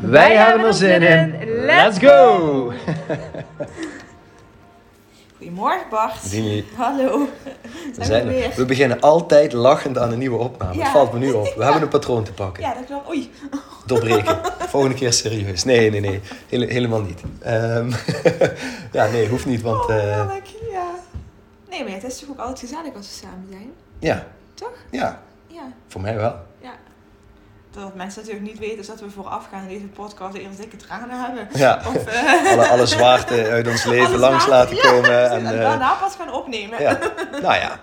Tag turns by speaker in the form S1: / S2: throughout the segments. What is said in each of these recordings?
S1: Wij, hebben er zin in. Let's go!
S2: Goedemorgen Bart.
S1: Dini.
S2: Hallo.
S1: We, zijn we beginnen altijd lachend aan een nieuwe opname.
S2: Ja.
S1: Het valt me nu op. We hebben een patroon te pakken.
S2: Ja, dat klopt. Oei.
S1: Doorbreken. Volgende keer serieus. Nee, nee, nee. Hele- helemaal niet. Ehm, ja, nee, hoeft niet, want...
S2: Oh,
S1: eh,
S2: heerlijk. Ja. Nee, maar het is toch ook altijd gezellig als we samen zijn?
S1: ja,
S2: Toch?
S1: ja,
S2: Ja.
S1: voor mij wel.
S2: Dat mensen natuurlijk niet weten is dat we voorafgaand aan deze podcast eerst dikke tranen hebben.
S1: Ja.
S2: Of eh,
S1: Alle, alle zwaarte uit ons leven langs laten komen. En,
S2: En,
S1: eh,
S2: daarna pas gaan opnemen.
S1: ja. Nou ja.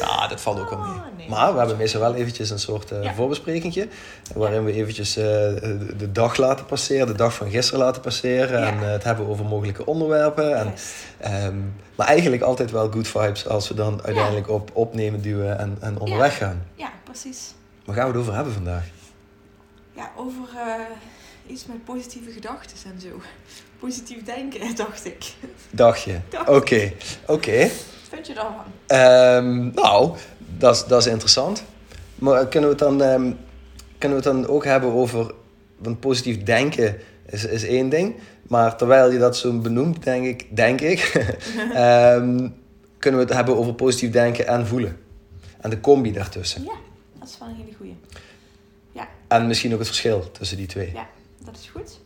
S1: ja, dat valt ook wel mee.
S2: Oh, nee.
S1: Maar we hebben meestal wel eventjes een soort voorbesprekingje. Waarin we eventjes de, de dag laten passeren, de dag van gisteren laten passeren. En het hebben over mogelijke onderwerpen. En, ehm, maar eigenlijk altijd wel good vibes als we dan uiteindelijk op opnemen, duwen en, en onderweg gaan.
S2: Ja, precies.
S1: Waar gaan we het over hebben vandaag?
S2: Ja, over eh, iets met positieve gedachten en zo. Positief denken, dacht ik.
S1: Dacht je? Oké, oké.
S2: Wat vind je daarvan?
S1: Ehm, nou, dat is- dat is interessant. Maar kunnen we het dan, ehm, kunnen we het dan ook hebben over... Want positief denken is, is één ding. Maar terwijl je dat zo benoemt, denk ik... Denk ik ehm, kunnen we het hebben over positief denken en voelen. En de combi daartussen.
S2: Ja, dat is wel een hele goeie. Ja,
S1: En misschien ook het verschil tussen die twee.
S2: ja, dat is goed.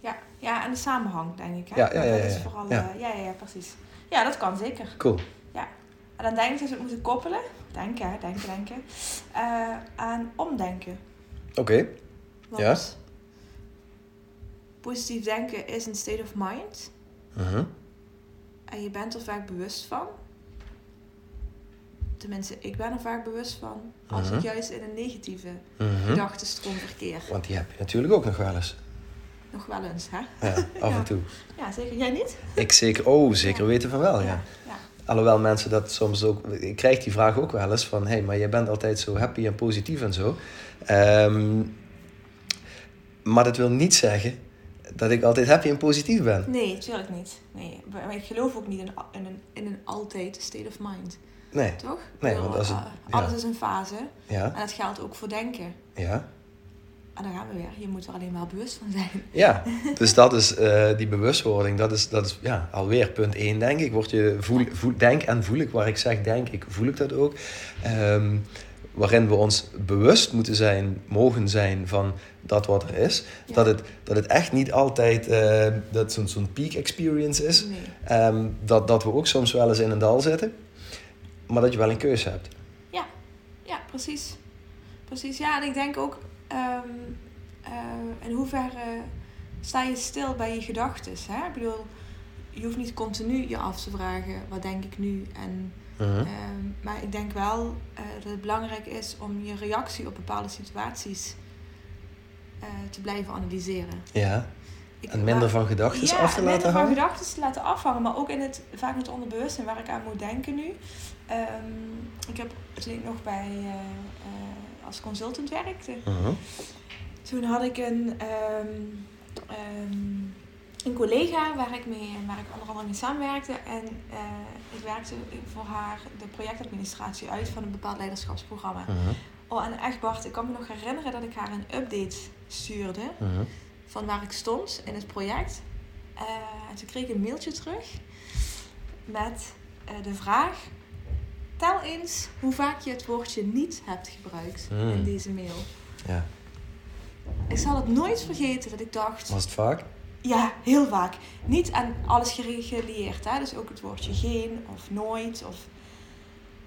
S2: Ja, ja en de samenhang, denk ik. Hè?
S1: Ja, ja, ja,
S2: Dat is
S1: ja,
S2: vooral,
S1: ja.
S2: eh, ja, ja, ja, precies. Ja, dat kan zeker.
S1: Cool.
S2: En dan denk ik dat we het moeten koppelen. Denken, hè, denken, denken. eh, aan omdenken.
S1: Oké.
S2: Want
S1: Ja.
S2: positief denken is een state of mind.
S1: Mhm.
S2: En je bent er vaak bewust van. Tenminste, ik ben er vaak bewust van. Als
S1: Mhm.
S2: ik juist in een negatieve
S1: Mhm.
S2: gedachtenstroom verkeer.
S1: Want die heb je natuurlijk ook nog wel eens.
S2: Nog wel eens, hè?
S1: Ja, af
S2: Ja.
S1: en toe.
S2: Ja, zeker. Jij niet?
S1: Ik zeker, oh, zeker
S2: Ja.
S1: weten van wel, ja.
S2: ja.
S1: Alhoewel mensen dat soms ook... Ik krijg die vraag ook wel eens van... Hé, hey, maar jij bent altijd zo happy en positief en zo. Ehm, maar dat wil niet zeggen dat ik altijd happy en positief ben.
S2: Nee, natuurlijk niet. Nee. Maar ik geloof ook niet in, in, een, in een altijd state of mind.
S1: Nee,
S2: Toch?
S1: Nee,
S2: bedoel,
S1: want als het-
S2: eh,
S1: ja.
S2: Alles is een fase.
S1: ja,
S2: En dat geldt ook voor denken.
S1: ja.
S2: En dan gaan we weer. Je moet er alleen maar bewust van zijn.
S1: Ja, dus dat is eh, die bewustwording. Dat is, dat is ja, alweer punt één, denk ik. Word je voel, voel, denk en voel ik. Waar ik zeg denk ik, voel ik dat ook. Ehm, waarin we ons bewust moeten zijn, mogen zijn van dat wat er is.
S2: Ja.
S1: Dat, het, dat het echt niet altijd eh, dat zo'n zo'n peak experience is.
S2: Nee.
S1: Ehm, dat, dat we ook soms wel eens in een dal zitten. Maar dat je wel een keuze hebt.
S2: Ja, precies. Precies, ja. En ik denk ook, ehm, eh, in hoeverre sta je stil bij je gedachten? hè? Ik bedoel, je hoeft niet continu je af te vragen, wat denk ik nu? En,
S1: Mhm.
S2: ehm, maar ik denk wel eh, dat het belangrijk is om je reactie op bepaalde situaties eh, te blijven analyseren.
S1: Ja,
S2: Ik-
S1: en minder
S2: maar-
S1: van gedachten
S2: ja,
S1: af te
S2: en
S1: laten
S2: minder van
S1: hangen.
S2: gedachten te laten afhangen, maar ook in het, vaak in het onderbewustzijn waar ik aan moet denken nu. Ehm, ik heb toen ik nog bij, eh, eh, als consultant werkte,
S1: Mhm.
S2: toen had ik een, ehm, ehm, een collega waar ik, mee, waar ik onder andere mee samenwerkte. En eh, ik werkte voor haar de projectadministratie uit van een bepaald leiderschapsprogramma.
S1: Mhm.
S2: Oh, en echt Bart, ik kan me nog herinneren dat ik haar een update stuurde
S1: Mhm.
S2: van waar ik stond in het project. Eh, en toen kreeg ik een mailtje terug met de vraag: Tel eens hoe vaak je het woordje niet hebt gebruikt
S1: Hmm.
S2: in deze mail.
S1: Ja,
S2: Ik zal het nooit vergeten dat ik dacht:
S1: was het vaak?
S2: ja, heel vaak. Niet aan alles gerelieerd, hè? dus ook het woordje geen of nooit. Of...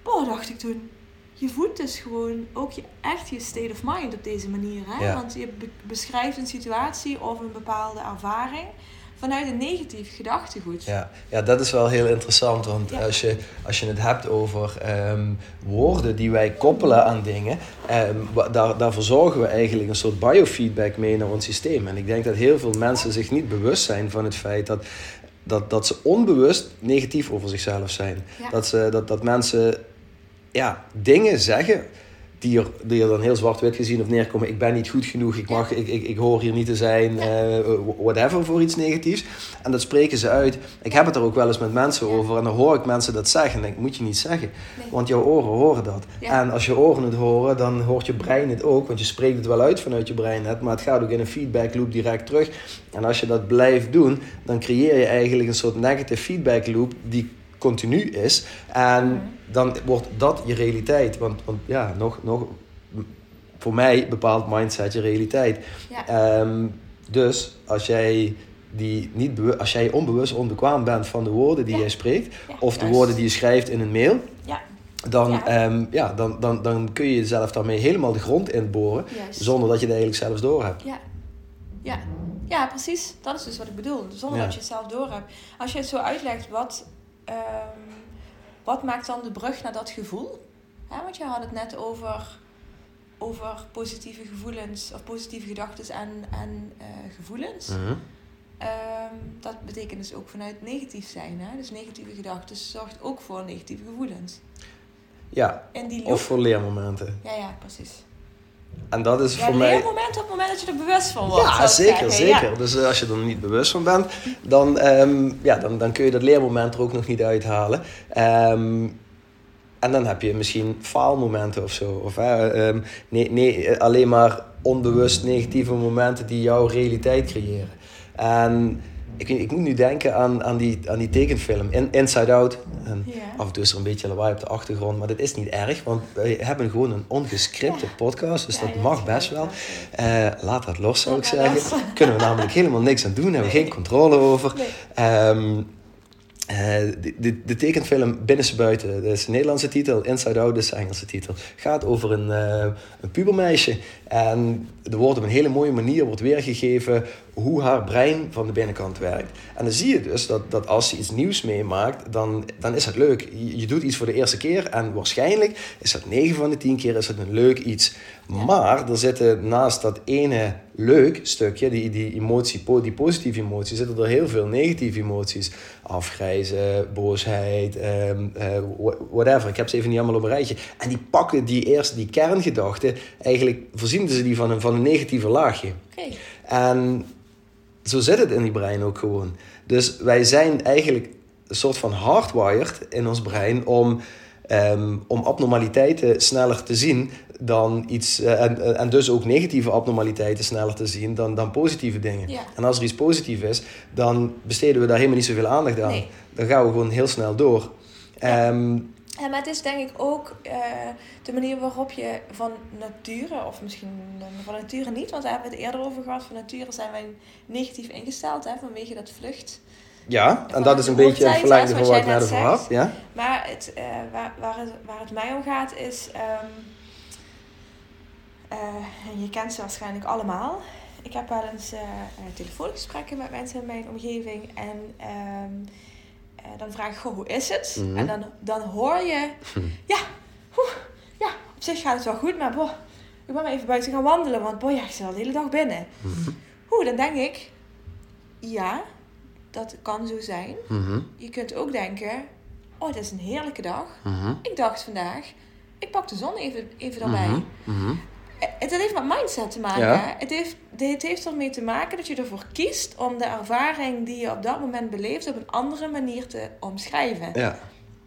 S2: Boah, dacht ik toen. Je voedt dus gewoon ook je, echt je state of mind op deze manier. Hè?
S1: Ja.
S2: Want je be- beschrijft een situatie of een bepaalde ervaring vanuit een negatief gedachtegoed.
S1: Ja, ja, dat is wel heel interessant. Want
S2: Ja.
S1: als, je, als je het hebt over ehm, woorden die wij koppelen aan dingen, wa- daar, daar verzorgen we eigenlijk een soort biofeedback mee naar ons systeem. En ik denk dat heel veel mensen zich niet bewust zijn van het feit dat, dat, dat ze onbewust negatief over zichzelf zijn.
S2: Ja.
S1: Dat, ze, dat, dat mensen ja, dingen zeggen die er, die er dan heel zwart-wit gezien op neerkomen. Ik ben niet goed genoeg, ik, mag, ik, ik, ik hoor hier niet te zijn, eh, whatever voor iets negatiefs. En dat spreken ze uit. Ik heb het er ook wel eens met mensen over en dan hoor ik mensen dat zeggen. En denk ik, moet je niet zeggen,
S2: Nee.
S1: want jouw oren horen dat.
S2: Ja.
S1: En als je oren het horen, dan hoort je brein het ook, want je spreekt het wel uit vanuit je brein net, maar het gaat ook in een feedback loop direct terug. En als je dat blijft doen, dan creëer je eigenlijk een soort negative feedback loop die continu is. En
S2: Mhm.
S1: dan wordt dat je realiteit. Want, want ja, nog, nog, voor mij bepaalt mindset je realiteit.
S2: Ja.
S1: Ehm, dus als jij, die niet als jij onbewust onbekwaam bent van de woorden die
S2: Ja.
S1: jij spreekt,
S2: Ja,
S1: of de woorden die je schrijft in een mail, dan,
S2: Ja.
S1: ehm, ja, dan, dan, dan kun je jezelf daarmee helemaal de grond inboren,
S2: juist.
S1: zonder dat je het eigenlijk zelfs door hebt.
S2: Ja. Ja. ja, precies. Dat is dus wat ik bedoel. Zonder dat je het zelf door hebt. Als je het zo uitlegt, wat, ehm, wat maakt dan de brug naar dat gevoel? Want je had het net over, over positieve gevoelens of positieve gedachten en, en eh, gevoelens.
S1: Mhm.
S2: Ehm, dat betekent dus ook vanuit negatief zijn. Hè? Dus negatieve gedachten zorgt ook voor negatieve gevoelens.
S1: Ja, of voor leermomenten.
S2: Ja, ja, precies.
S1: En dat is
S2: Ja,
S1: voor mij...
S2: leermoment op het moment dat je er bewust van wordt.
S1: Ja, zeker.
S2: Ja.
S1: zeker. Dus eh, als je er niet bewust van bent, dan, ehm, ja, dan, dan kun je dat leermoment er ook nog niet uithalen. Ehm, en dan heb je misschien faalmomenten of zo. Of eh, ehm, nee, nee, alleen maar onbewust negatieve momenten die jouw realiteit creëren. En ik, ik moet nu denken aan, aan, die, aan die tekenfilm, In, Inside Out. En. Af en toe is er een beetje lawaai op de achtergrond, maar dat is niet erg, want wij hebben gewoon een ongescripte
S2: Ja.
S1: podcast, dus
S2: Ja,
S1: dat
S2: ja,
S1: mag best wel. Eh, laat dat los, zou ik zeggen. Kunnen we namelijk helemaal niks aan doen, hebben we geen controle over.
S2: Nee.
S1: Ehm, eh, de, de, de tekenfilm Binnenste Buiten, dat is de Nederlandse titel. Inside Out is de Engelse titel. Gaat over een, eh, een pubermeisje. En er wordt op een hele mooie manier wordt weergegeven hoe haar brein van de binnenkant werkt. En dan zie je dus dat, dat als ze iets nieuws meemaakt, dan, dan is het leuk. Je, je doet iets voor de eerste keer en waarschijnlijk is dat 9 van de 10 keer is het een leuk iets. Maar er zitten naast dat ene leuk stukje, die, die emotie, die positieve emotie, zitten er heel veel negatieve emoties. Afgrijzen, boosheid, ehm, eh, wha- whatever. Ik heb ze even niet allemaal op een rijtje. En die pakken die eerst die kerngedachten, eigenlijk voorzien ze die van een, van een negatieve laagje.
S2: Oké.
S1: En zo zit het in die brein ook gewoon. Dus wij zijn eigenlijk een soort van hardwired in ons brein om, ehm, om abnormaliteiten sneller te zien dan iets, eh, en, en dus ook negatieve abnormaliteiten sneller te zien dan, dan positieve dingen.
S2: Ja.
S1: En als er iets positiefs is, dan besteden we daar helemaal niet zoveel aandacht aan.
S2: Nee.
S1: Dan gaan we gewoon heel snel door.
S2: Ja.
S1: Ehm,
S2: Ja, maar het is denk ik ook eh, de manier waarop je van nature, of misschien van nature niet, want daar hebben we het eerder over gehad. Van nature zijn wij negatief ingesteld hè, vanwege dat vlucht.
S1: ja, en dat is een beetje
S2: oortijd,
S1: verlengde van wat ik net over had. Ja?
S2: Maar het, eh, waar, waar, het, waar het mij om gaat is, ehm, eh, en je kent ze waarschijnlijk allemaal. Ik heb wel eens telefoongesprekken met mensen in mijn omgeving en ehm, eh, dan vraag ik, goh, hoe is het?
S1: Mhm.
S2: En dan, dan hoor je, ja, oeh, ja, op zich gaat het wel goed, maar boh, ik ben maar even buiten gaan wandelen, want boh, ja, ik zit al de hele dag binnen.
S1: Mhm.
S2: Oeh, dan denk ik, ja, dat kan zo zijn.
S1: Mhm,
S2: Je kunt ook denken, oh, dit is een heerlijke dag.
S1: mhm,
S2: Ik dacht vandaag, ik pak de zon even, even erbij. Het, heeft met mindset te maken.
S1: Ja.
S2: Het, heeft, het heeft ermee te maken dat je ervoor kiest om de ervaring die je op dat moment beleeft op een andere manier te omschrijven.
S1: Ja.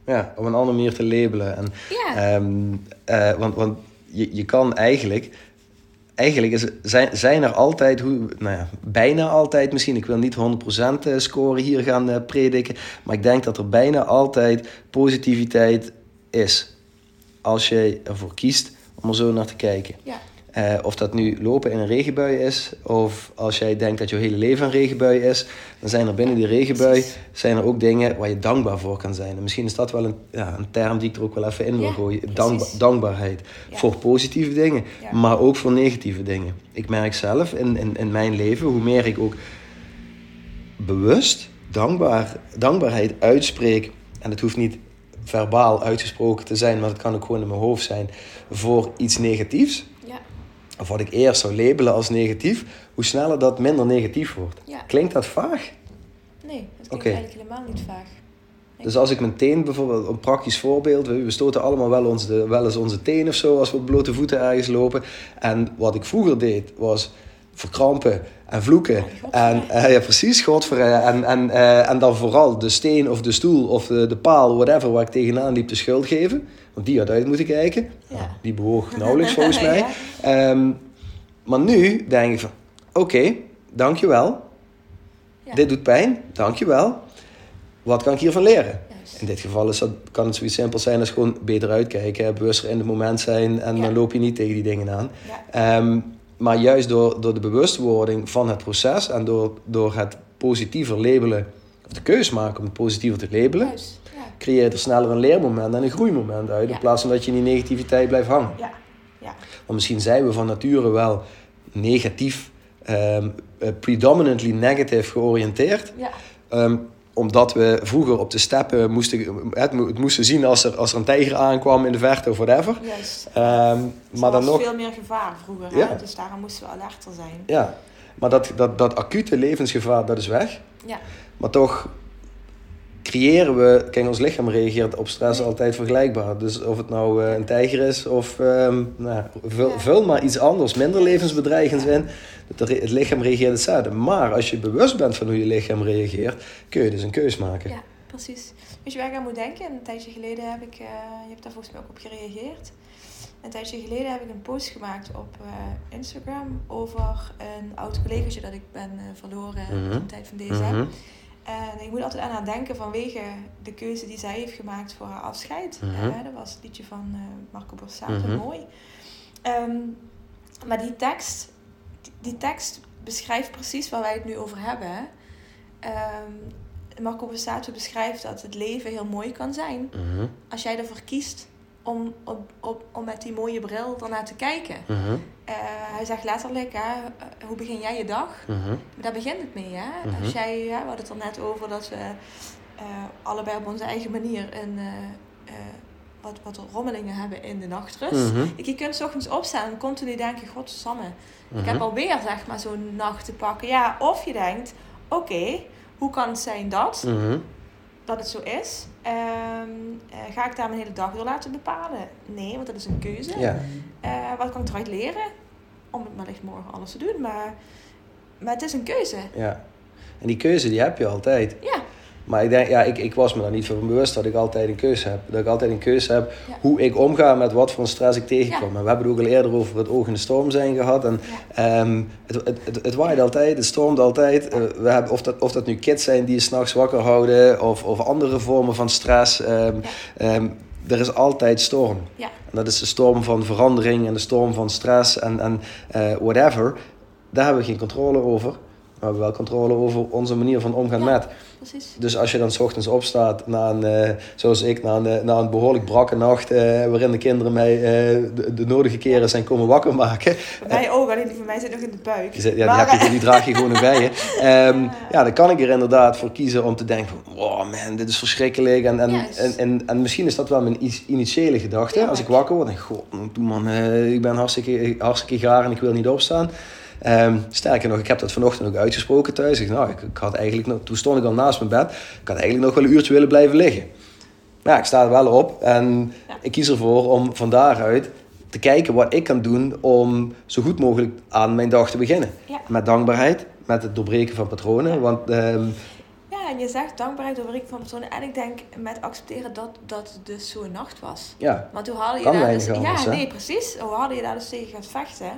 S1: ja, op een andere manier te labelen. En,
S2: Ja,
S1: ehm, eh, want want je, je kan eigenlijk... Eigenlijk is, zijn, zijn er altijd, hoe, nou ja, bijna altijd misschien, ik wil niet 100% eh, scoren hier gaan eh, prediken, maar ik denk dat er bijna altijd positiviteit is. Als je ervoor kiest om er zo naar te kijken.
S2: ja,
S1: Eh, of dat nu lopen in een regenbui is, of als jij denkt dat je hele leven een regenbui is, dan zijn er binnen die regenbui zijn er ook dingen waar je dankbaar voor kan zijn. En misschien is dat wel een, ja, een term die ik er ook wel even in wil
S2: Ja,
S1: gooien. Dankba dankbaarheid.
S2: Ja.
S1: Voor positieve dingen, maar ook voor negatieve dingen. Ik merk zelf in, in, in mijn leven, hoe meer ik ook bewust dankbaar, dankbaarheid uitspreek. En het hoeft niet verbaal uitgesproken te zijn, maar het kan ook gewoon in mijn hoofd zijn voor iets negatiefs.
S2: Ja.
S1: Of wat ik eerst zou labelen als negatief, hoe sneller dat minder negatief wordt.
S2: Ja.
S1: Klinkt dat vaag?
S2: Nee, dat klinkt eigenlijk helemaal niet vaag. Nee.
S1: Dus als ik mijn teen bijvoorbeeld, een praktisch voorbeeld, we we stoten allemaal wel, ons de, wel eens onze teen of zo als we op blote voeten ergens lopen. En wat ik vroeger deed was verkrampen en vloeken.
S2: Godverdomme.
S1: En, eh, ja, precies, godverdomme. En, en, eh, en dan vooral de steen of de stoel of de, de paal, whatever, waar ik tegenaan liep, de schuld geven. Want die had uit moeten kijken.
S2: Ja.
S1: Die bewoog nauwelijks volgens mij.
S2: Ja.
S1: Ehm, maar nu denk ik van, oké, dankjewel.
S2: Ja.
S1: Dit doet pijn, dankjewel. Wat kan ik hiervan leren? In dit geval is dat, kan het zoiets simpel zijn als gewoon beter uitkijken, bewuster in het moment zijn en dan loop je niet tegen die dingen aan.
S2: Ja.
S1: Ehm, maar juist door, door de bewustwording van het proces en door, door het positiever labelen, of de keus maken om het positiever te labelen,
S2: Juist. Ja.
S1: creëer je er sneller een leermoment en een groeimoment uit,
S2: Ja.
S1: in plaats van dat je in die negativiteit blijft hangen.
S2: Ja. Ja.
S1: Want misschien zijn we van nature wel negatief, ehm, eh, predominantly negative georiënteerd.
S2: Ja.
S1: Omdat we vroeger op de steppen moesten, het, mo- het moesten zien als er, als er een tijger aankwam in de verte of whatever.
S2: Juist.
S1: Ehm,
S2: Er
S1: maar dan
S2: was
S1: nog,
S2: veel meer gevaar vroeger,
S1: Ja.
S2: hè? dus daarom moesten we alerter zijn.
S1: ja, maar dat, dat, dat acute levensgevaar, dat is weg.
S2: Ja.
S1: Maar toch creëren we, kijk, ons lichaam reageert op stress altijd vergelijkbaar. Dus of het nou eh, een tijger is of ehm, nou, vul, maar iets anders, minder levensbedreigends in. Het, lichaam reageert hetzelfde. Maar als je bewust bent van hoe je lichaam reageert, kun je dus een keus maken.
S2: Ja, precies. Weet je waar ik aan moet denken? Een tijdje geleden heb ik, eh, je hebt daar volgens mij ook op gereageerd. Een tijdje geleden heb ik een post gemaakt op eh, Instagram over een oud collegaatje dat ik ben verloren
S1: Mhm.
S2: in de tijd van DSM.
S1: Mhm.
S2: En ik moet altijd aan haar denken vanwege de keuze die zij heeft gemaakt voor haar afscheid.
S1: Mhm.
S2: Eh, dat was het liedje van eh, Marco Borsato,
S1: Mhm.
S2: mooi. Ehm, maar die tekst, die, die tekst beschrijft precies waar wij het nu over hebben. Ehm, Marco Borsato beschrijft dat het leven heel mooi kan zijn
S1: Mhm.
S2: als jij ervoor kiest om, op, op, om met die mooie bril ernaar te kijken.
S1: Mhm.
S2: Eh, hij zegt letterlijk, hè, eh, hoe begin jij je dag?
S1: Mhm.
S2: Daar begint het mee, hè?
S1: Mhm.
S2: Als jij, ja, we hadden het er net over dat we eh, allebei op onze eigen manier een, wat, wat rommelingen hebben in de nachtrust. Ik, je kunt 's ochtends opstaan en continu denken, godsamme, ik heb alweer zeg maar zo'n nacht te pakken. Ja, of je denkt, oké, hoe kan het zijn dat, dat het zo is? Ehm, eh, ga ik daar mijn hele dag door laten bepalen? Nee, want dat is een keuze.
S1: Ja.
S2: Eh, wat kan ik eruit leren? Om het wellicht morgen alles te doen, maar, maar het is een keuze.
S1: ja. En die keuze die heb je altijd.
S2: Ja,
S1: Maar ik denk, ja, ik, ik was me daar niet van bewust dat ik altijd een keuze heb. Dat ik altijd een keuze heb
S2: Ja.
S1: hoe ik omga met wat voor stress ik tegenkom.
S2: Ja.
S1: En we hebben het ook al eerder over het oog in de storm zijn gehad. En ehm, het, het, het, het waait altijd, het stormt altijd. Eh, we hebben, of, dat, of dat nu kids zijn die je s'nachts wakker houden of, of andere vormen van stress. ehm, ehm, er is altijd storm.
S2: ja,
S1: En dat is de storm van verandering en de storm van stress en, en eh, whatever. Daar hebben we geen controle over. We hebben wel controle over onze manier van omgaan
S2: Ja.
S1: met.
S2: precies.
S1: Dus als je dan 's ochtends opstaat, na een, eh, zoals ik, na een, eh, na een behoorlijk brakke nacht, eh, waarin de kinderen mij de, de nodige keren zijn komen wakker maken.
S2: Mij ook, alleen die van mij zit nog in de buik.
S1: Zit- ja,
S2: Maar,
S1: die, je, die draag je gewoon nog bij je. Ehm,
S2: Ja.
S1: ja, dan kan ik er inderdaad voor kiezen om te denken van, wow man, dit is verschrikkelijk. En, en, en, en, en misschien is dat wel mijn initiële gedachte.
S2: Ja,
S1: Als ik wakker word, denk ik, god, man, ik ben hartstikke, hartstikke gaar en ik wil niet opstaan. Ehm, sterker nog, ik heb dat vanochtend ook uitgesproken thuis. Ik, nou, ik, ik had eigenlijk nog, toen stond ik al naast mijn bed. Ik had eigenlijk nog wel een uurtje willen blijven liggen. Maar ja, ik sta er wel op en
S2: Ja.
S1: ik kies ervoor om van daaruit te kijken wat ik kan doen om zo goed mogelijk aan mijn dag te beginnen.
S2: Ja.
S1: Met dankbaarheid, met het doorbreken van patronen.
S2: Ja.
S1: Want ehm,
S2: Ja, en je zegt dankbaarheid doorbreken van personen. En ik denk met accepteren dat dat het dus zo'n nacht was.
S1: ja,
S2: Want hoe hadden je daar dus... ja, nee, precies. Hoe je daar dus tegen gaat vechten?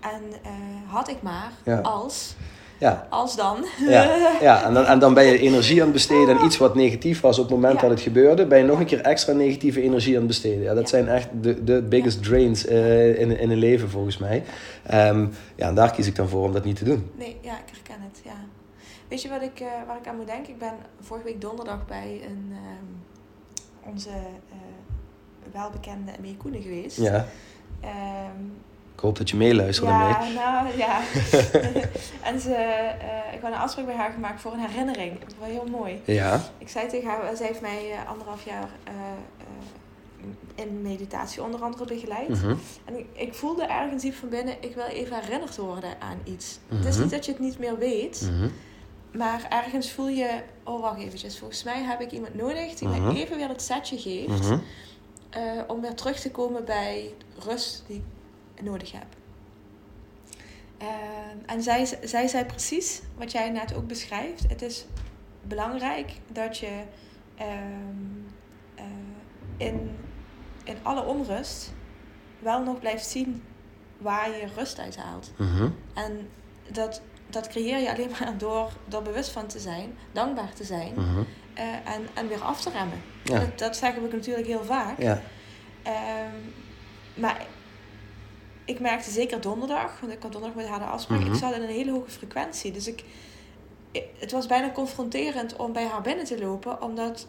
S2: En eh, had ik maar
S1: Ja.
S2: als...
S1: ja,
S2: Als dan.
S1: ja, ja. En, dan, en dan ben je energie aan het besteden aan iets wat negatief was op het moment
S2: Ja.
S1: dat het gebeurde. Ben je nog een keer extra negatieve energie aan het besteden. Ja, dat
S2: Ja.
S1: zijn echt de, de biggest drains eh, in, in een leven volgens mij. Ehm, ja, en daar kies ik dan voor om dat niet te doen.
S2: Nee, ja, ik herken het, ja. Weet je wat ik, eh, waar ik aan moet denken? Ik ben vorige week donderdag bij een, ehm, onze welbekende Mee Koenen geweest.
S1: Ja,
S2: Ehm,
S1: Ik hoop dat je meeluistert
S2: ja,
S1: ermee.
S2: nou ja. en ze, eh, ik had een afspraak bij haar gemaakt voor een herinnering. Dat was heel mooi.
S1: Ja.
S2: Ik zei tegen haar, zij heeft mij eh, anderhalf jaar eh, in meditatie onder andere begeleid.
S1: Mhm.
S2: En ik, ik voelde ergens diep van binnen, ik wil even herinnerd worden aan iets. Het is
S1: Mhm.
S2: niet dat je het niet meer weet,
S1: Mhm.
S2: maar ergens voel je, oh wacht eventjes, volgens mij heb ik iemand nodig die mij even weer het setje geeft. Om weer terug te komen bij rust die nodig heb. Ehm, en zij, zij zei precies wat jij net ook beschrijft. Het is belangrijk dat je ehm, eh, in, in alle onrust wel nog blijft zien waar je rust uit haalt.
S1: Mhm.
S2: En dat, dat creëer je alleen maar door, door bewust van te zijn, dankbaar te zijn
S1: Mhm.
S2: eh, en, en weer af te remmen.
S1: Ja.
S2: Dat, dat zeggen we natuurlijk heel vaak.
S1: Ja.
S2: Ehm, maar ik merkte zeker donderdag, want ik had donderdag met haar de afspraak,
S1: Mhm.
S2: ik zat in een hele hoge frequentie. Dus ik, het was bijna confronterend om bij haar binnen te lopen, omdat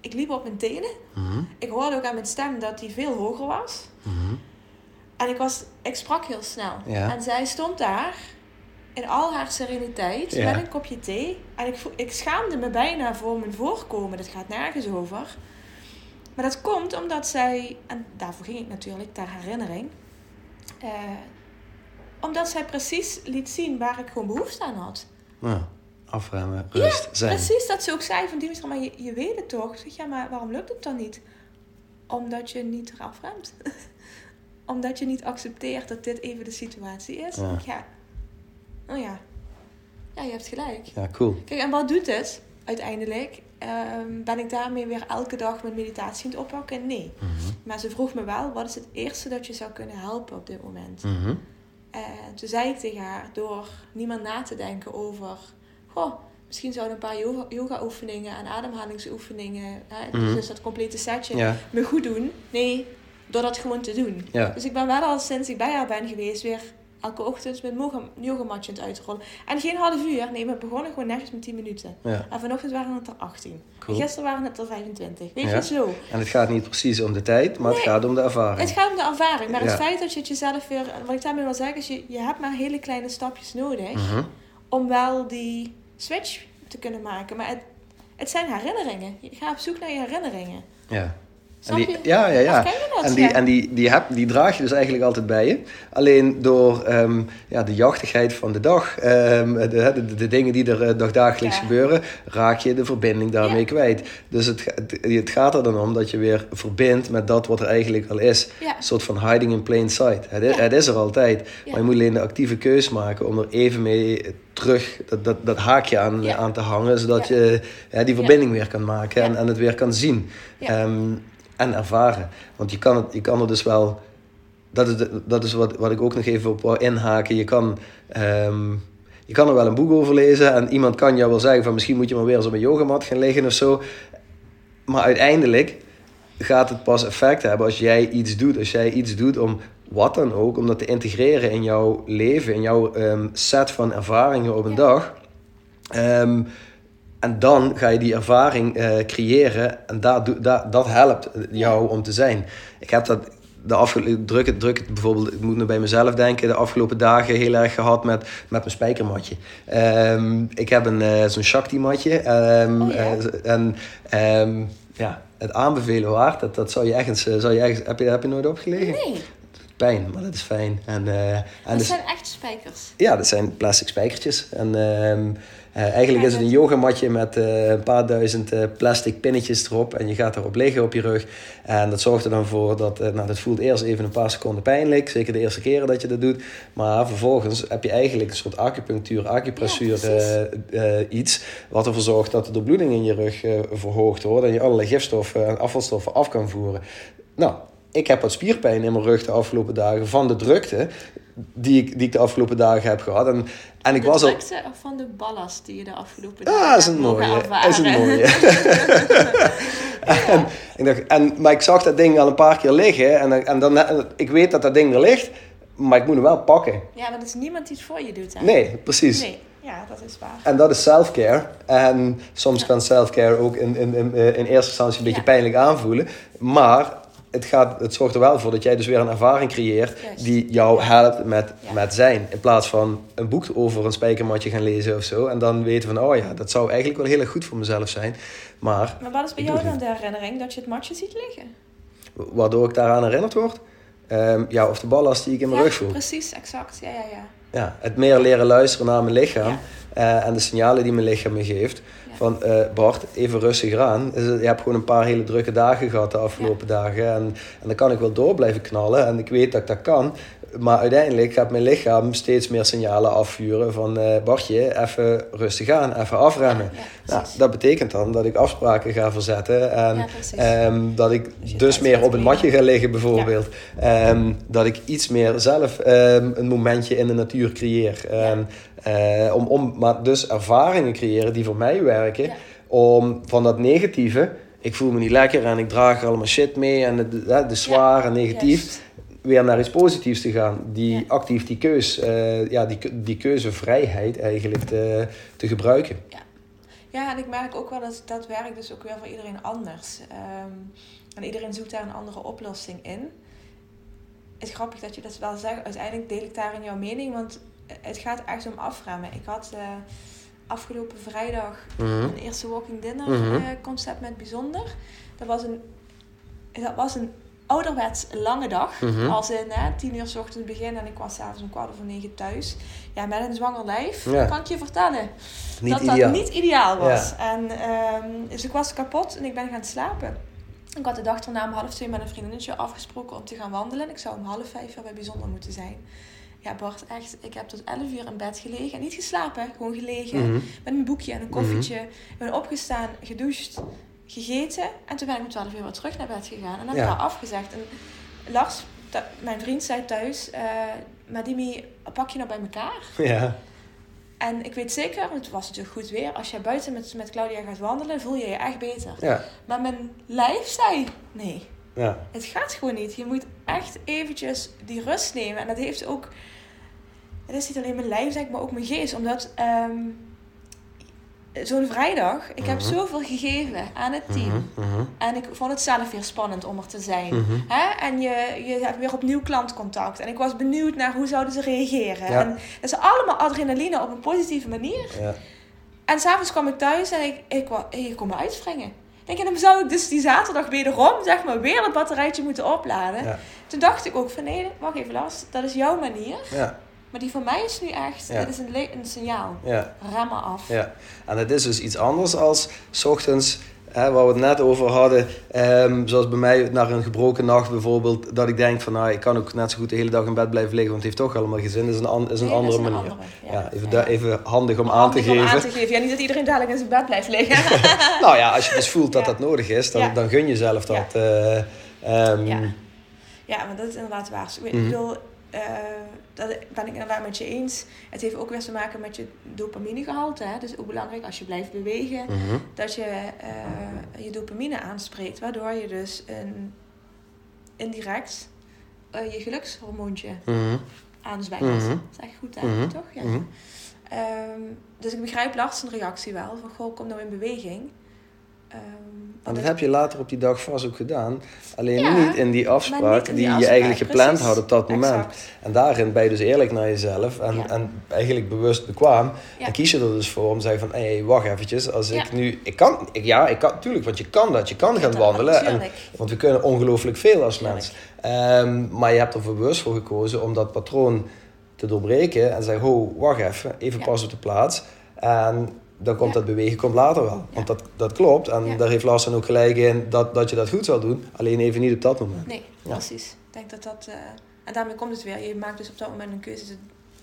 S2: ik liep op mijn tenen.
S1: Mhm.
S2: Ik hoorde ook aan mijn stem dat die veel hoger was.
S1: Mhm.
S2: En ik, was, ik sprak heel snel.
S1: Ja.
S2: En zij stond daar in al haar sereniteit
S1: Ja.
S2: met een kopje thee. En ik, ik schaamde me bijna voor mijn voorkomen. Dat gaat nergens over. Maar dat komt omdat zij, en daarvoor ging ik natuurlijk ter herinnering. Eh, omdat zij precies liet zien waar ik gewoon behoefte aan had.
S1: Ja. Afremmen, rust, zijn.
S2: Precies dat ze ook zei van Dimitra, maar je, je weet het toch? Zeg, ja, maar waarom lukt het dan niet? Omdat je niet eraf remt. Omdat je niet accepteert dat dit even de situatie is.
S1: Ja.
S2: Ja. Oh ja. Ja, je hebt gelijk.
S1: Ja, cool.
S2: Kijk, en wat doet het uiteindelijk? Ehm, ben ik daarmee weer elke dag mijn meditatie aan het oppakken? Nee.
S1: Mhm.
S2: Maar ze vroeg me wel, wat is het eerste dat je zou kunnen helpen op dit moment? En toen zei ik tegen haar, door niemand na te denken over... Goh, misschien zouden een paar yoga- yoga-oefeningen en ademhalingsoefeningen... Hè,
S1: Mhm.
S2: dus dat complete setje,
S1: Ja.
S2: me goed doen. Nee, door dat gewoon te doen.
S1: Ja.
S2: Dus ik ben wel al sinds ik bij haar ben geweest weer elke ochtend met mijn yogamatje aan het uitrollen. En geen half uur, nee, we begonnen gewoon netjes met 10 minuten.
S1: Ja.
S2: En vanochtend waren het er 18.
S1: Cool.
S2: En gisteren waren het er 25. Weet
S1: Ja.
S2: je, zo.
S1: En het gaat niet precies om de tijd, maar het gaat om de ervaring.
S2: Het gaat om de ervaring, maar het feit dat je het jezelf weer... Wat ik daarmee wil zeggen is, je, je hebt maar hele kleine stapjes nodig...
S1: Mhm.
S2: om wel die switch te kunnen maken. Maar het, het zijn herinneringen. Je gaat op zoek naar je herinneringen.
S1: Ja.
S2: Snap
S1: En die, ja, ja, ja.
S2: Of ken je dat?
S1: En die,
S2: Ja.
S1: en die, die, heb, die draag je dus eigenlijk altijd bij je. Alleen door ehm, ja, de jachtigheid van de dag, ehm, de, de, de, dingen die er eh, dagdagelijks
S2: Ja.
S1: gebeuren, raak je de verbinding daarmee
S2: Ja.
S1: kwijt. Dus het, het, het gaat er dan om dat je weer verbindt met dat wat er eigenlijk al is. Een soort van hiding in plain sight. Het is, het is er altijd. Maar je moet alleen de actieve keus maken om er even mee terug dat, dat, dat haakje aan, aan te hangen. Zodat je die verbinding weer kan maken en, en het weer kan zien.
S2: Ja.
S1: En ervaren. Want je kan, het, je kan er dus wel. Dat is, de- dat is wat, wat ik ook nog even op wou inhaken. Je kan, ehm, je kan er wel een boek over lezen. En iemand kan jou wel zeggen: van misschien moet je maar weer eens op een yogamat gaan liggen of zo. Maar uiteindelijk gaat het pas effect hebben als jij iets doet. Als jij iets doet om wat dan ook, om dat te integreren in jouw leven, in jouw ehm, set van ervaringen op een
S2: Ja.
S1: dag. Ehm, en dan ga je die ervaring eh, creëren en doe- daar, dat helpt jou om te zijn. Ik heb dat de afgelopen, druk het, druk het bijvoorbeeld, ik moet nu bij mezelf denken, de afgelopen dagen heel erg gehad met, met mijn spijkermatje. Ehm, ik heb een, eh, zo'n Shakti-matje. ehm,
S2: Oh ja.
S1: eh, en ehm, ja, het aanbevelen waard, dat, dat zou je ergens, zou je ergens heb, je, heb je nooit opgelegen?
S2: Nee,
S1: Pijn, maar dat is fijn. En, en
S2: dat
S1: dus-
S2: zijn echt spijkers.
S1: ja, dat zijn plastic spijkertjes. En eh, eigenlijk is het een yogamatje met eh, een paar duizend eh, plastic pinnetjes erop. En je gaat erop liggen op je rug. En dat zorgt er dan voor dat... nou, dat voelt eerst even een paar seconden pijnlijk. Zeker de eerste keren dat je dat doet. Maar vervolgens heb je eigenlijk een soort acupunctuur, acupressuur
S2: Ja,
S1: iets. Wat ervoor zorgt dat de doorbloeding in je rug verhoogd wordt. En je allerlei gifstoffen en afvalstoffen af kan voeren. Nou, ik heb wat spierpijn in mijn rug de afgelopen dagen van de drukte die ik, die ik de afgelopen dagen heb gehad. En, en ik
S2: de
S1: was al.
S2: van de ballast die je de afgelopen dagen
S1: Ah, is een mooie. Is een mooie. en, ik dacht, en, maar ik zag dat ding al een paar keer liggen. En, en dan, en ik weet dat dat ding er ligt, maar ik moet hem wel pakken.
S2: Ja, maar er is niemand die het voor je doet. Hè?
S1: Nee, precies.
S2: Nee, ja, dat is waar.
S1: En dat is self-care. En soms kan self-care ook in, in, in, eh, in eerste instantie een beetje
S2: Ja.
S1: pijnlijk aanvoelen. Maar het, gaat, het zorgt er wel voor dat jij dus weer een ervaring creëert
S2: Juist.
S1: die jou helpt met,
S2: Ja.
S1: met zijn. In plaats van een boek over een spijkermatje gaan lezen of zo. En dan weten van, oh ja, dat zou eigenlijk wel heel erg goed voor mezelf zijn. Maar
S2: Maar wat is bij jou dan de herinnering dat je het matje ziet liggen?
S1: waardoor ik daaraan herinnerd word, ehm, ja, of de ballast die ik in mijn
S2: ja,
S1: rug voel.
S2: precies, exact. Ja, ja, ja.
S1: Ja, het meer leren luisteren naar mijn lichaam.
S2: Ja.
S1: eh, en de signalen die mijn lichaam me geeft. Van eh, Bart, even rustig aan. Dus, eh, Je hebt gewoon een paar hele drukke dagen gehad de afgelopen dagen. En, en dan kan ik wel door blijven knallen. En ik weet dat ik dat kan. Maar uiteindelijk gaat mijn lichaam steeds meer signalen afvuren van eh, Bartje, even rustig aan, even afremmen.
S2: Ja,
S1: Nou, dat betekent dan dat ik afspraken ga verzetten. En
S2: Ja,
S1: ehm, dat ik
S2: Dus
S1: dus meer op een
S2: creëren.
S1: matje ga liggen bijvoorbeeld. Ehm, dat ik iets meer zelf ehm, een momentje in de natuur creëer. En, eh, om, om, maar dus ervaringen creëren die voor mij werken. Om van dat negatieve, ik voel me niet lekker en ik draag er allemaal shit mee en het de, de zwaar en negatief. Weer naar iets positiefs te gaan. Die
S2: Ja.
S1: actief die keus, eh, ja, die, die keuzevrijheid eigenlijk te, te gebruiken.
S2: Ja, en ik merk ook wel dat dat werkt dus ook weer voor iedereen anders. Ehm, en iedereen zoekt daar een andere oplossing in. Het is grappig dat je dat wel zegt. Uiteindelijk deel ik daarin jouw mening, want het gaat echt om afremmen. Ik had eh, afgelopen vrijdag
S1: Mhm.
S2: een eerste walking dinner
S1: Mhm.
S2: eh, concept met bijzonder. Dat was een, dat was een ouderwets lange dag.
S1: Mhm.
S2: Als in hè, tien uur s ochtends beginnen en ik was s'avonds om kwart over negen thuis. Ja, met een zwanger lijf,
S1: Ja.
S2: kan ik je vertellen
S1: Niet
S2: dat
S1: ideaal.
S2: dat niet ideaal was. En, ehm, dus ik was kapot en ik ben gaan slapen. Ik had de dag erna om half twee met een vriendinnetje afgesproken om te gaan wandelen. Ik zou om half vijf weer bij Bijzonder moeten zijn. Ja, Bart, echt, ik heb tot elf uur in bed gelegen. En niet geslapen, gewoon gelegen.
S1: Mhm.
S2: Met een boekje en een koffietje. Ik ben opgestaan, gedoucht, gegeten. En toen ben ik om twaalf uur weer terug naar bed gegaan. En heb
S1: Ja.
S2: ik daar afgezegd. En Lars, mijn vriend, zei thuis... eh Madimi, pak je nou bij elkaar?
S1: Ja.
S2: En ik weet zeker, want het was natuurlijk goed weer, als jij buiten met, met Claudia gaat wandelen, voel je je echt beter.
S1: Ja.
S2: Maar mijn lijf zei, nee,
S1: Ja.
S2: het gaat gewoon niet. Je moet echt eventjes die rust nemen. En dat heeft ook, het is niet alleen mijn lijf, zeg maar ook mijn geest. Omdat ehm, zo'n vrijdag, ik heb
S1: Mhm.
S2: zoveel gegeven aan het team.
S1: Mhm, mhm,
S2: En ik vond het zelf weer spannend om er te zijn. Hè? En je, je hebt weer opnieuw klantcontact. En ik was benieuwd naar hoe zouden ze reageren.
S1: Ja.
S2: En dat is allemaal adrenaline op een positieve manier.
S1: Ja.
S2: En s'avonds kwam ik thuis en ik, ik, wou- ik kon me uitspringen. Denk, en dan zou ik dus die zaterdag wederom, zeg maar, weer het batterijtje moeten opladen.
S1: Ja.
S2: Toen dacht ik ook van, nee, wacht even Lars, dat is jouw manier.
S1: Ja.
S2: Maar die van mij is nu echt,
S1: Ja.
S2: dit is een, een signaal.
S1: Ja.
S2: Rem maar af.
S1: Ja, en het is dus iets anders als 's ochtends, hè, waar we het net over hadden, ehm, zoals bij mij naar een gebroken nacht bijvoorbeeld, dat ik denk van nou, ik kan ook net zo goed de hele dag in bed blijven liggen, want het heeft toch allemaal geen zin. Dat is een, an- is een
S2: Nee,
S1: andere
S2: is een
S1: manier.
S2: andere,
S1: ja.
S2: ja.
S1: even,
S2: Ja.
S1: even handig om aan te
S2: om
S1: geven.
S2: aan te geven. Ja, niet dat iedereen dadelijk in zijn bed blijft liggen.
S1: nou ja, als je dus voelt dat
S2: Ja.
S1: dat nodig is, dan, dan gun je zelf dat.
S2: Ja.
S1: eh, ehm,
S2: Ja. Ja, maar dat is inderdaad waar. Ik
S1: Mhm.
S2: bedoel, eh, dat ben ik inderdaad met je eens. Het heeft ook weer te maken met je dopaminegehalte. Hè? Dus ook belangrijk als je blijft bewegen,
S1: mhm.
S2: dat je eh, je dopamine aanspreekt. Waardoor je dus een, indirect eh, je gelukshormoontje
S1: Mhm.
S2: aanzwengelt.
S1: Mhm.
S2: Dat is echt goed, hè?
S1: Mhm.
S2: toch? Ja. Ehm, dus ik begrijp Lars reactie wel. Van, goh, kom nou in beweging. Ehm,
S1: En dat heb je later op die dag vast ook gedaan. Alleen
S2: Ja,
S1: niet in die afspraak
S2: in
S1: die,
S2: die
S1: je eigenlijk gepland
S2: precies.
S1: had op dat moment.
S2: Exact.
S1: En daarin ben je dus eerlijk naar jezelf en,
S2: Ja.
S1: en eigenlijk bewust bekwaam.
S2: Ja.
S1: En kies je er dus voor om te zeggen van, hé, hey, wacht eventjes. Als ik nu, ik kan, ik, ja, ik kan, tuurlijk, want je kan dat. Je kan gaan wandelen. En, want we kunnen ongelooflijk veel als mens. Ehm, maar je hebt er voor bewust voor gekozen om dat patroon te doorbreken. En te zeggen, ho, wacht even, even pas op de plaats. En dan komt
S2: Ja.
S1: dat bewegen komt later wel. Want dat, dat klopt. En
S2: Ja.
S1: daar heeft Lars dan ook gelijk in dat, dat je dat goed zal doen. Alleen even niet op dat moment.
S2: Nee, precies. Ik denk dat dat... eh, en daarmee komt het weer. Je maakt dus op dat moment een keuze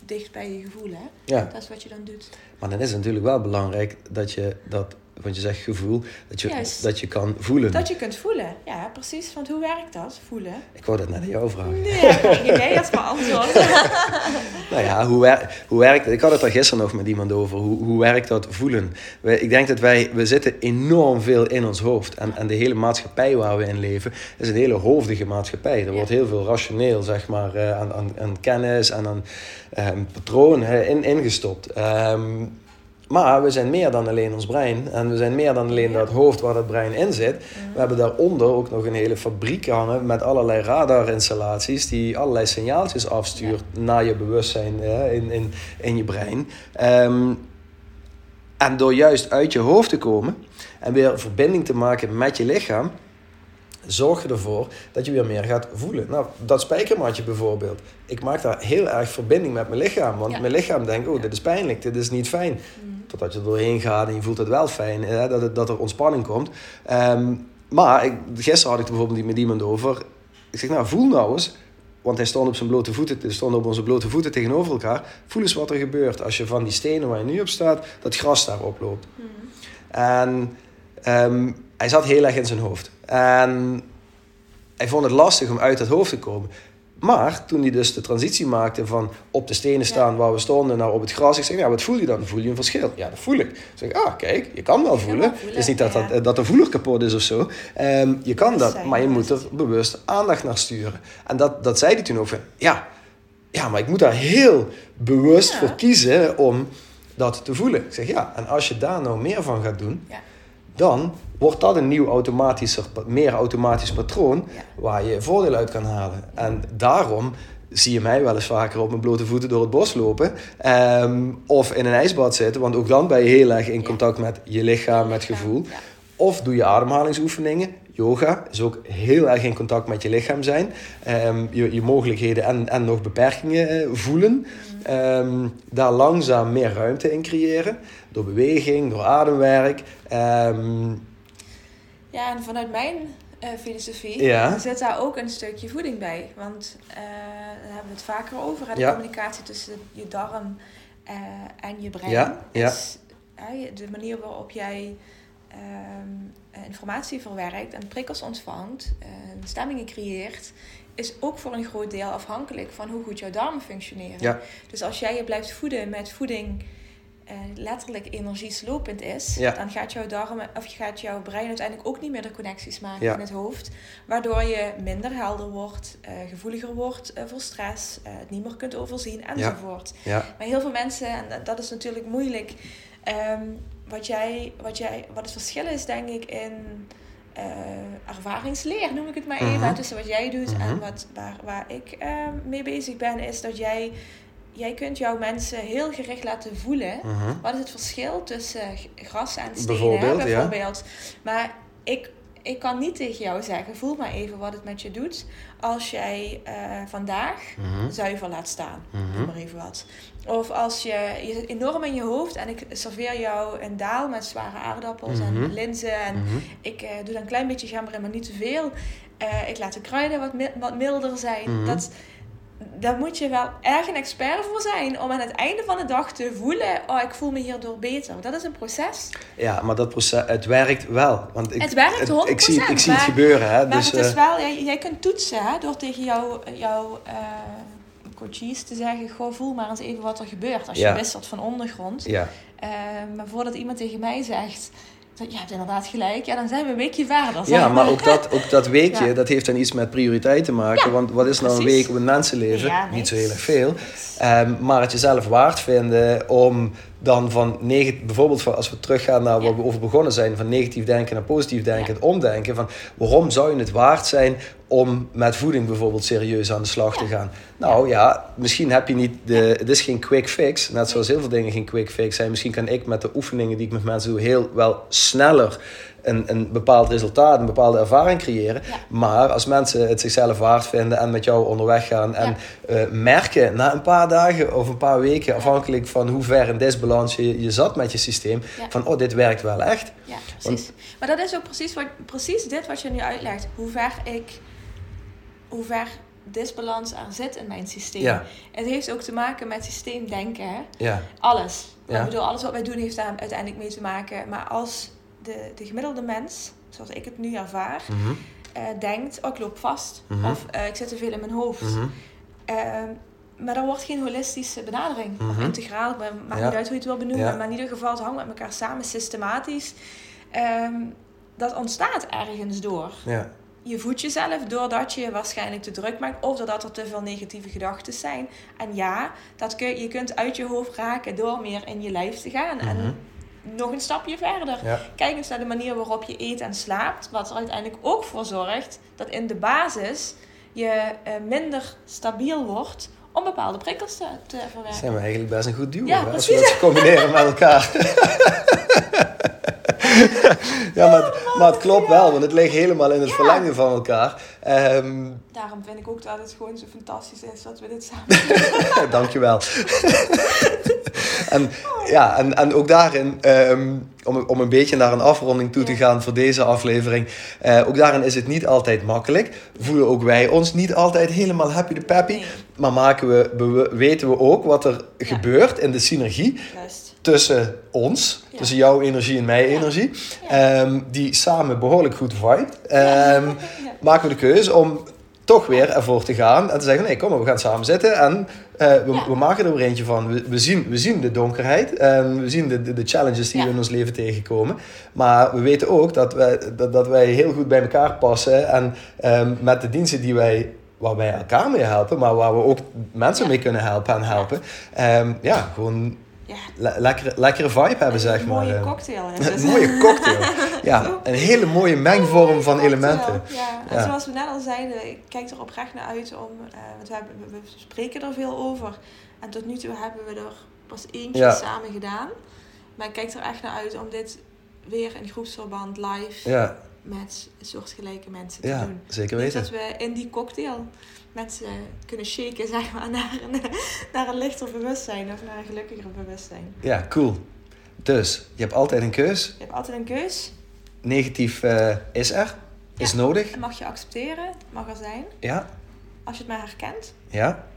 S2: dicht bij je gevoel, hè?
S1: Ja.
S2: Dat is wat je dan doet.
S1: Maar dan is het natuurlijk wel belangrijk dat je dat, want je zegt gevoel, dat je,
S2: Juist.
S1: dat je kan voelen.
S2: Dat je kunt voelen. Ja, precies. Want hoe werkt dat? Voelen?
S1: Ik wou dat net aan jou vragen.
S2: Nee, geen idee. Dat is maar antwoord.
S1: Nou ja, hoe, wer- hoe werkt het? Ik had het er gisteren nog met iemand over. Hoe, hoe werkt dat voelen? Wij, ik denk dat wij, we zitten enorm veel in ons hoofd. En, en de hele maatschappij waar we in leven, is een hele hoofdige maatschappij. Er
S2: Ja.
S1: wordt heel veel rationeel, zeg maar, eh, aan, aan, aan kennis en aan ehm, patronen hè, in, ingestopt. Ehm, Maar we zijn meer dan alleen ons brein. En we zijn meer dan alleen dat hoofd waar dat brein in zit. We hebben daaronder ook nog een hele fabriek hangen met allerlei radarinstallaties die allerlei signaaltjes afstuurt naar je bewustzijn hè, in, in, in je brein. Ehm, en door juist uit je hoofd te komen en weer verbinding te maken met je lichaam, zorg je ervoor dat je weer meer gaat voelen. Nou, dat spijkermatje bijvoorbeeld. Ik maak daar heel erg verbinding met mijn lichaam. Want mijn lichaam denkt, oh, dit is pijnlijk, dit is niet fijn. Mm. Totdat je er doorheen gaat en je voelt het wel fijn, hè, dat, het, dat er ontspanning komt. Ehm, maar ik, gisteren had ik er bijvoorbeeld met iemand over. Ik zeg, nou, voel nou eens want hij stond op zijn blote voeten, stond op onze blote voeten tegenover elkaar. Voel eens wat er gebeurt als je van die stenen waar je nu op staat, dat gras daar oploopt. Mm. En ehm, hij zat heel erg in zijn hoofd. En hij vond het lastig om uit het hoofd te komen. Maar toen hij dus de transitie maakte van op de stenen staan waar we stonden naar op het gras. Ik zeg, ja, wat voel je dan? Voel je een verschil? Ja, dat voel ik. Ik zeg, ah, kijk, je kan wel voelen. Het is niet dat, dat, dat de voeler kapot is of zo. Ehm, je kan dat, maar je moet er bewust aandacht naar sturen. En dat, dat zei hij toen ook van, ja, ja, maar ik moet daar heel bewust voor kiezen om dat te voelen. Ik zeg, ja, en als je daar nou meer van gaat doen, dan wordt dat een nieuw automatischer, meer automatisch patroon waar je voordeel uit kan halen. En daarom zie je mij wel eens vaker op mijn blote voeten door het bos lopen. Ehm, of in een ijsbad zitten, want ook dan ben je heel erg in contact met je lichaam, met gevoel. Of doe je ademhalingsoefeningen. Yoga is ook heel erg in contact met je lichaam zijn. Um, je, je mogelijkheden en, en nog beperkingen uh, voelen. Um, daar langzaam meer ruimte in creëren. Door beweging, door ademwerk. Um,
S2: ja, en vanuit mijn uh, filosofie ja. zit daar ook een stukje voeding bij. Want uh, daar hebben we het vaker over. De communicatie tussen je darm en je brein. Ja. Is, de manier waarop jij ehm, informatie verwerkt en prikkels ontvangt, stemmingen creëert, is ook voor een groot deel afhankelijk van hoe goed jouw darmen functioneren. Ja. Dus als jij je blijft voeden met voeding uh, letterlijk energieslopend is, dan gaat jouw darmen of gaat jouw brein uiteindelijk ook niet meer de connecties maken in het hoofd. Waardoor je minder helder wordt, uh, gevoeliger wordt uh, voor stress, het niet meer kunt overzien enzovoort. Ja. Maar heel veel mensen, en dat is natuurlijk moeilijk. Um, wat, jij, wat, jij, wat het verschil is, denk ik, in ervaringsleer, noem ik het maar even, mhm. tussen wat jij doet en mhm. wat, waar, waar ik mee bezig ben, is dat jij jij kunt jouw mensen heel gericht laten voelen. Mhm. Wat is het verschil tussen gras en stenen, bijvoorbeeld? bijvoorbeeld. Maar ik, ik kan niet tegen jou zeggen, voel maar even wat het met je doet. Als jij uh, vandaag mm zuiver laat staan, mm noem maar even wat. Of als je, je zit enorm in je hoofd en ik serveer jou een daal met zware aardappels en mhm. linzen. En mhm. ik uh, doe dan een klein beetje gember, maar niet te veel. Uh, ik laat de kruiden wat, wat milder zijn. Dat daar moet je wel erg een expert voor zijn om aan het einde van de dag te voelen: oh, ik voel me hierdoor beter. Dat is een proces.
S1: Ja, maar dat proces, het werkt wel. Want ik,
S2: het werkt 100%.
S1: ik zie, ik zie het gebeuren. Hè,
S2: maar dus, het is eh, wel, jij, jij kunt toetsen hè, door tegen jouw jou, uh, coaches te zeggen: goh, voel maar eens even wat er gebeurt als je ja. wisselt van ondergrond. Ja. Uh, maar voordat iemand tegen mij zegt je hebt inderdaad gelijk. Ja, dan zijn we een weekje verder.
S1: Ja, maar ook dat, ook dat weekje, dat heeft dan iets met prioriteit te maken. want wat is nou een week op een mensenleven? Niet zo heel erg veel. Um, maar het jezelf waard vinden om dan van negatief, bijvoorbeeld van als we teruggaan naar waar we over begonnen zijn, van negatief denken naar positief denken, het omdenken van waarom zou je het waard zijn om met voeding bijvoorbeeld serieus aan de slag te gaan? Nou ja, misschien heb je niet de, het is geen quick fix, net zoals heel veel dingen geen quick fix zijn. Misschien kan ik met de oefeningen die ik met mensen doe heel wel sneller een, een bepaald resultaat, een bepaalde ervaring creëren. Maar als mensen het zichzelf waard vinden en met jou onderweg gaan en ja. uh, merken na een paar dagen of een paar weken, afhankelijk van hoe ver in disbalans je, je zat met je systeem, van oh, dit werkt wel echt.
S2: Ja, precies. maar dat is ook precies, wat, precies dit wat je nu uitlegt. Hoe ver ik, hoe ver disbalans er zit in mijn systeem. Ja. Het heeft ook te maken met systeemdenken. Hè? Ja. Alles. Ja. Ik bedoel, alles wat wij doen heeft daar uiteindelijk mee te maken. Maar als de, de gemiddelde mens, zoals ik het nu ervaar, mm denkt: oh, ik loop vast. Mhm. Of uh, ik zit te veel in mijn hoofd. Mhm. Ehm, maar er wordt geen holistische benadering. Of mhm. integraal, maakt niet uit hoe je het wil benoemen. Maar in ieder geval, het hangt met elkaar samen systematisch. Um, dat ontstaat ergens door. Ja. je voedt jezelf doordat je je waarschijnlijk te druk maakt of doordat er te veel negatieve gedachten zijn. En ja, dat kun, je kunt uit je hoofd raken door meer in je lijf te gaan. En
S1: Mhm.
S2: Nog een stapje verder.
S1: Ja.
S2: Kijk eens naar de manier waarop je eet en slaapt. Wat er uiteindelijk ook voor zorgt dat in de basis je eh, minder stabiel wordt om bepaalde prikkels te, te verwerken.
S1: Zijn we eigenlijk best een goed duo,
S2: Ja,
S1: hè, als we dat combineren met elkaar. ja, maar, het- maar het klopt wel, want het ligt helemaal in het
S2: Ja.
S1: verlengen van elkaar. Ehm,
S2: Daarom vind ik ook dat het gewoon zo fantastisch is dat we dit samen doen.
S1: Dankjewel. en, ja, en, en ook daarin, ehm, om, om een beetje naar een afronding toe te
S2: Ja.
S1: gaan voor deze aflevering. eh, ook daarin is het niet altijd makkelijk. Voelen ook wij ons niet altijd helemaal happy de peppy.
S2: Nee.
S1: Maar maken we, we- weten we ook wat er gebeurt in de synergie
S2: Juist.
S1: tussen ons,
S2: Ja.
S1: tussen jouw energie en mijn energie, ehm, die samen behoorlijk goed vibe. Ehm,
S2: Ja.
S1: maken we de keuze om toch weer ervoor te gaan en te zeggen: nee, kom maar, we gaan samen zitten en eh, we,
S2: Ja.
S1: we maken er weer eentje van. We, we, zien, we zien de donkerheid en we zien de, de, de challenges die
S2: Ja.
S1: we in ons leven tegenkomen. Maar we weten ook dat wij, dat, dat wij heel goed bij elkaar passen en ehm, met de diensten die wij. Waar wij elkaar mee helpen, maar waar we ook mensen
S2: Ja.
S1: mee kunnen helpen en helpen. Ehm, ja, gewoon
S2: Ja.
S1: le- lekkere, lekkere vibe hebben,
S2: Een
S1: zeg maar.
S2: mooie
S1: Eh,
S2: cocktail. hè.
S1: Een
S2: Dus-
S1: mooie cocktail. Ja, een hele mooie mengvorm van
S2: Cocktail,
S1: elementen.
S2: Ja. En zoals we net al zeiden, ik kijk er oprecht naar uit om, eh, want we, hebben, we spreken er veel over. En tot nu toe hebben we er pas eentje
S1: Ja.
S2: samen gedaan. Maar ik kijk er echt naar uit om dit weer in groepsverband live
S1: Ja,
S2: met soortgelijke mensen te
S1: ja
S2: doen.
S1: zeker weten.
S2: dat we in die cocktail mensen kunnen shaken, zeg maar, naar een, naar een lichter bewustzijn of naar een gelukkiger bewustzijn.
S1: Ja, cool. Dus, je hebt altijd een keus.
S2: Je hebt altijd een keus.
S1: Negatief eh, is er. Is nodig.
S2: Mag je accepteren, mag er zijn.
S1: Ja,
S2: Als je het maar herkent.
S1: ja.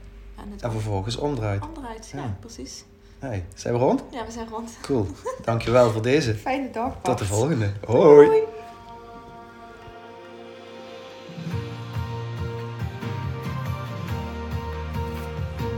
S2: En
S1: vervolgens omdraait.
S2: onderuit. Ja,
S1: Ja.
S2: precies.
S1: Hey, zijn we rond?
S2: Ja, we zijn rond.
S1: Cool. Dankjewel voor deze.
S2: Fijne dag.
S1: Tot de volgende. Hoi.